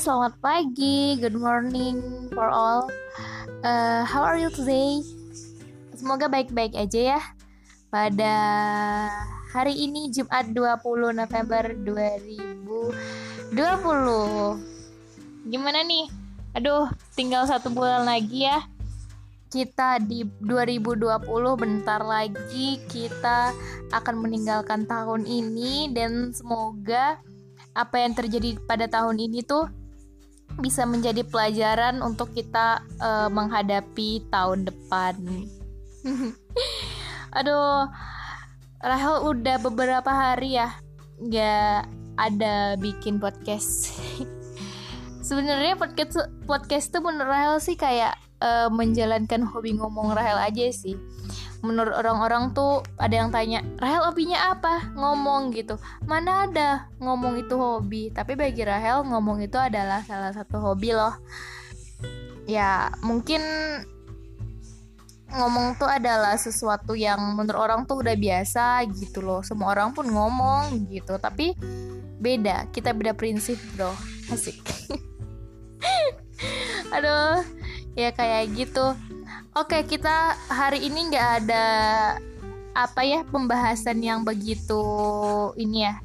selamat pagi, good morning for all. Uh, how are you today? Semoga baik-baik aja ya. Pada hari ini Jumat 20 November 2020. Gimana nih? Aduh, tinggal satu bulan lagi ya. Kita di 2020 bentar lagi kita akan meninggalkan tahun ini dan semoga apa yang terjadi pada tahun ini tuh bisa menjadi pelajaran untuk kita uh, menghadapi tahun depan. Aduh, Rahel udah beberapa hari ya nggak ada bikin podcast. Sebenarnya podcast podcast tuh menurut Rahel sih kayak uh, menjalankan hobi ngomong Rahel aja sih menurut orang-orang tuh ada yang tanya Rahel hobinya apa? Ngomong gitu. Mana ada? Ngomong itu hobi. Tapi bagi Rahel ngomong itu adalah salah satu hobi loh. Ya mungkin ngomong tuh adalah sesuatu yang menurut orang tuh udah biasa gitu loh. Semua orang pun ngomong gitu. Tapi beda. Kita beda prinsip bro. Asik. Aduh. Ya kayak gitu Oke, kita hari ini nggak ada apa ya pembahasan yang begitu ini ya.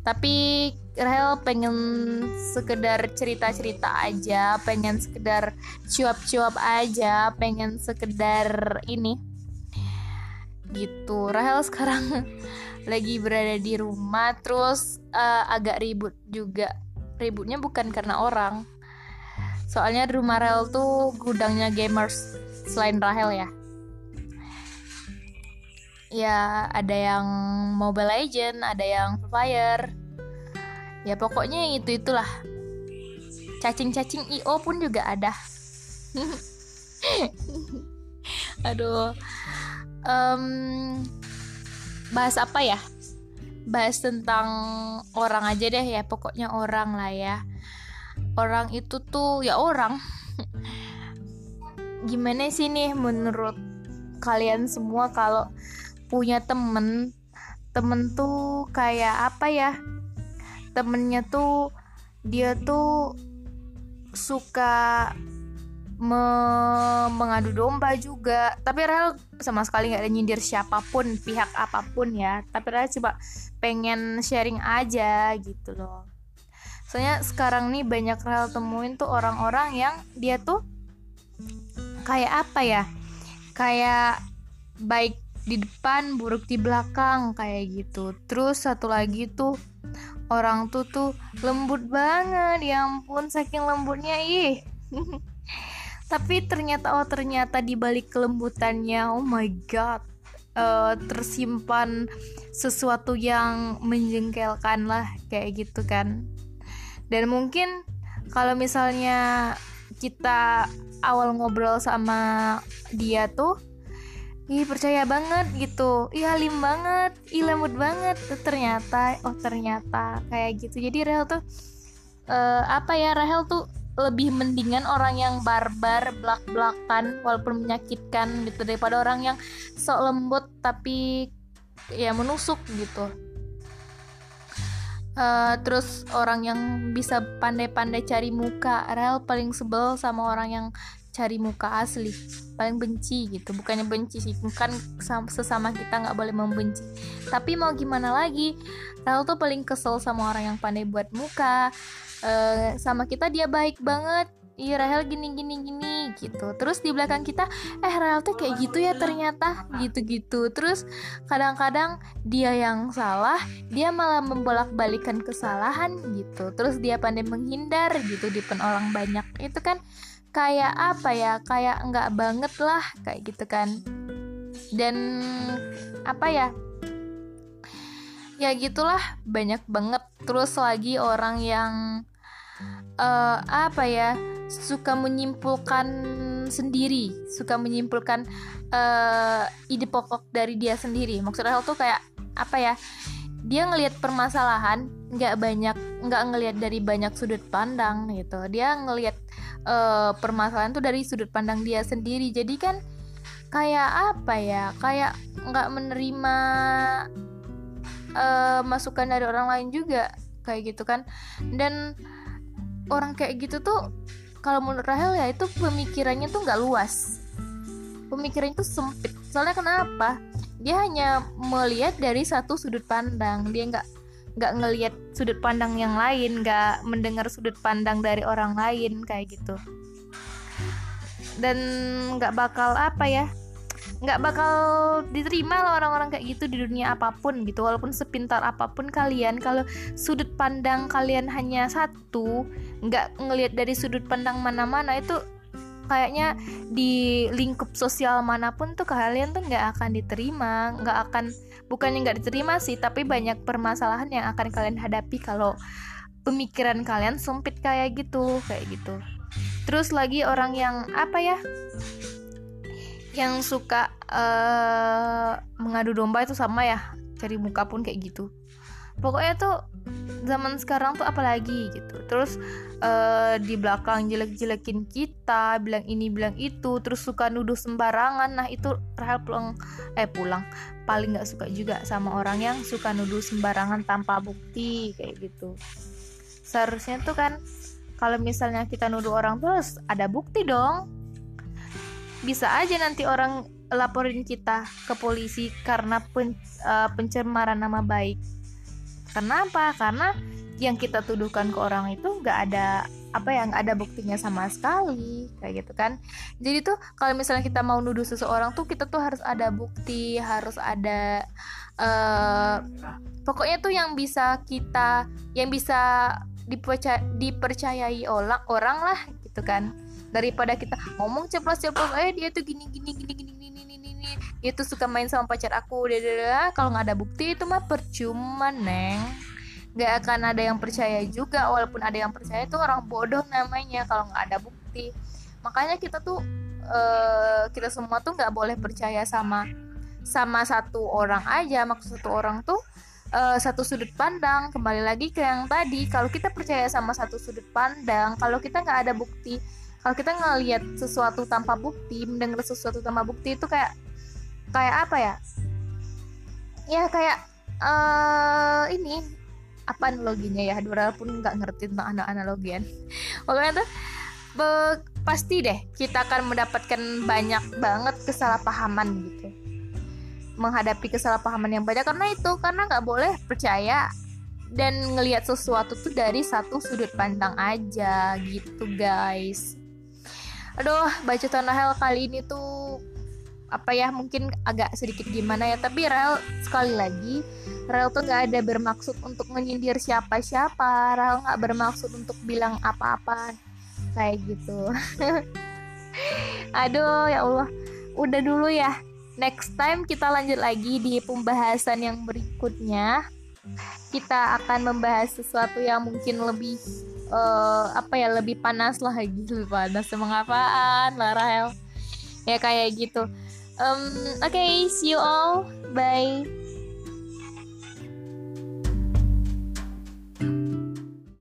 Tapi Rahel pengen sekedar cerita-cerita aja, pengen sekedar cuap-cuap aja, pengen sekedar ini. Gitu. Rahel sekarang lagi berada di rumah terus uh, agak ribut juga. Ributnya bukan karena orang, Soalnya di rumah Rahel tuh gudangnya gamers selain Rahel ya. Ya ada yang Mobile Legend, ada yang Fire. Ya pokoknya itu itulah. Cacing-cacing IO pun juga ada. Aduh. Um, bahas apa ya? Bahas tentang orang aja deh ya, pokoknya orang lah ya orang itu tuh ya orang. Gimana sih nih menurut kalian semua kalau punya temen? Temen tuh kayak apa ya? Temennya tuh dia tuh suka me mengadu domba juga. Tapi Rahel sama sekali nggak ada nyindir siapa pun pihak apa pun ya. Tapi Rahel coba pengen sharing aja gitu loh soalnya sekarang nih banyak rel temuin tuh orang-orang yang dia tuh kayak apa ya? Kayak baik di depan buruk di belakang kayak gitu. Terus satu lagi tuh orang tuh tuh lembut banget. Ya ampun saking lembutnya ih. Tapi ternyata oh ternyata di balik kelembutannya oh my god uh, tersimpan sesuatu yang menjengkelkan lah kayak gitu kan dan mungkin kalau misalnya kita awal ngobrol sama dia tuh Ih percaya banget gitu. Ih halim banget Ih lembut banget. Ternyata Oh ternyata kayak gitu. Jadi Rahel tuh uh, Apa ya Rahel tuh lebih mendingan orang yang barbar belak-belakan walaupun menyakitkan gitu daripada orang yang sok lembut tapi ya menusuk gitu Uh, terus orang yang bisa pandai-pandai cari muka Rel paling sebel sama orang yang cari muka asli paling benci gitu. Bukannya benci sih bukan sesama kita nggak boleh membenci. Tapi mau gimana lagi Rel tuh paling kesel sama orang yang pandai buat muka. Uh, sama kita dia baik banget iya Rahel gini gini gini gitu. Terus di belakang kita eh Rahel tuh kayak gitu ya ternyata gitu gitu terus kadang-kadang dia yang salah dia malah membolak balikan kesalahan gitu. Terus dia pandai menghindar gitu di orang banyak. Itu kan kayak apa ya kayak nggak banget lah kayak gitu kan. Dan apa ya ya gitulah banyak banget. Terus lagi orang yang uh, apa ya suka menyimpulkan sendiri, suka menyimpulkan uh, ide pokok dari dia sendiri. Maksudnya tuh kayak apa ya? Dia ngelihat permasalahan nggak banyak, nggak ngelihat dari banyak sudut pandang gitu. Dia ngelihat uh, permasalahan tuh dari sudut pandang dia sendiri. Jadi kan kayak apa ya? Kayak nggak menerima uh, masukan dari orang lain juga kayak gitu kan. Dan orang kayak gitu tuh kalau menurut Rahel ya itu pemikirannya tuh nggak luas. Pemikirannya tuh sempit. Soalnya kenapa? Dia hanya melihat dari satu sudut pandang. Dia nggak nggak ngelihat sudut pandang yang lain nggak mendengar sudut pandang dari orang lain kayak gitu. Dan nggak bakal apa ya nggak bakal diterima loh orang-orang kayak gitu di dunia apa pun gitu. Walaupun sepintar apa pun kalian kalau sudut pandang kalian hanya satu nggak ngelihat dari sudut pandang mana-mana itu kayaknya di lingkup sosial mana pun tuh kalian tuh nggak akan diterima. Nggak akan bukannya nggak diterima sih tapi banyak permasalahan yang akan kalian hadapi kalau pemikiran kalian sempit kayak gitu kayak gitu. Terus lagi orang yang apa ya yang suka uh, mengadu domba itu sama ya cari muka pun kayak gitu. Pokoknya tuh zaman sekarang tuh apalagi gitu. Terus uh, di belakang jelek-jelekin kita bilang ini bilang itu terus suka nuduh sembarangan. Nah itu Rahel pulang eh pulang. Paling nggak suka juga sama orang yang suka nuduh sembarangan tanpa bukti kayak gitu. Seharusnya tuh kan kalau misalnya kita nuduh orang terus ada bukti dong bisa aja nanti orang laporin kita ke polisi karena pen, uh, pencemaran nama baik. Kenapa? Karena yang kita tuduhkan ke orang itu nggak ada apa yang ada buktinya sama sekali kayak gitu kan jadi tuh kalau misalnya kita mau nuduh seseorang tuh kita tuh harus ada bukti harus ada uh, pokoknya tuh yang bisa kita yang bisa dipercaya, dipercayai orang orang lah gitu kan daripada kita ngomong ceplos-ceplos eh dia tuh gini gini gini gini gini gini gini dia tuh suka main sama pacar aku deh kalau nggak ada bukti itu mah percuma neng. Nggak akan ada yang percaya juga. Walaupun ada yang percaya itu orang bodoh namanya kalau nggak ada bukti. Makanya kita tuh uh, kita semua tuh nggak boleh percaya sama sama satu orang aja. Maksud satu orang tuh uh, satu sudut pandang. Kembali lagi ke yang tadi kalau kita percaya sama satu sudut pandang kalau kita nggak ada bukti kalau kita ngelihat sesuatu tanpa bukti mendengar sesuatu tanpa bukti itu kayak kayak apa ya? Ya kayak uh, ini apa analoginya ya? Dora pun nggak ngerti tentang analogian. Pokoknya tuh be, pasti deh kita akan mendapatkan banyak banget kesalahpahaman gitu. Menghadapi kesalahpahaman yang banyak. Karena itu karena nggak boleh percaya dan ngelihat sesuatu tuh dari satu sudut pandang aja gitu guys aduh baca Rahel kali ini tuh apa ya mungkin agak sedikit gimana ya tapi Rahel sekali lagi Rahel tuh nggak ada bermaksud untuk menyindir siapa-siapa. Rahel nggak bermaksud untuk bilang apa-apa kayak gitu. Aduh ya Allah. Udah dulu ya next time kita lanjut lagi di pembahasan yang berikutnya. Kita akan membahas sesuatu yang mungkin lebih uh, apa ya lebih panas lah gitu. Lebih panas. Emang apaan lah Rahel ya kayak gitu. Um, oke okay, see you all. Bye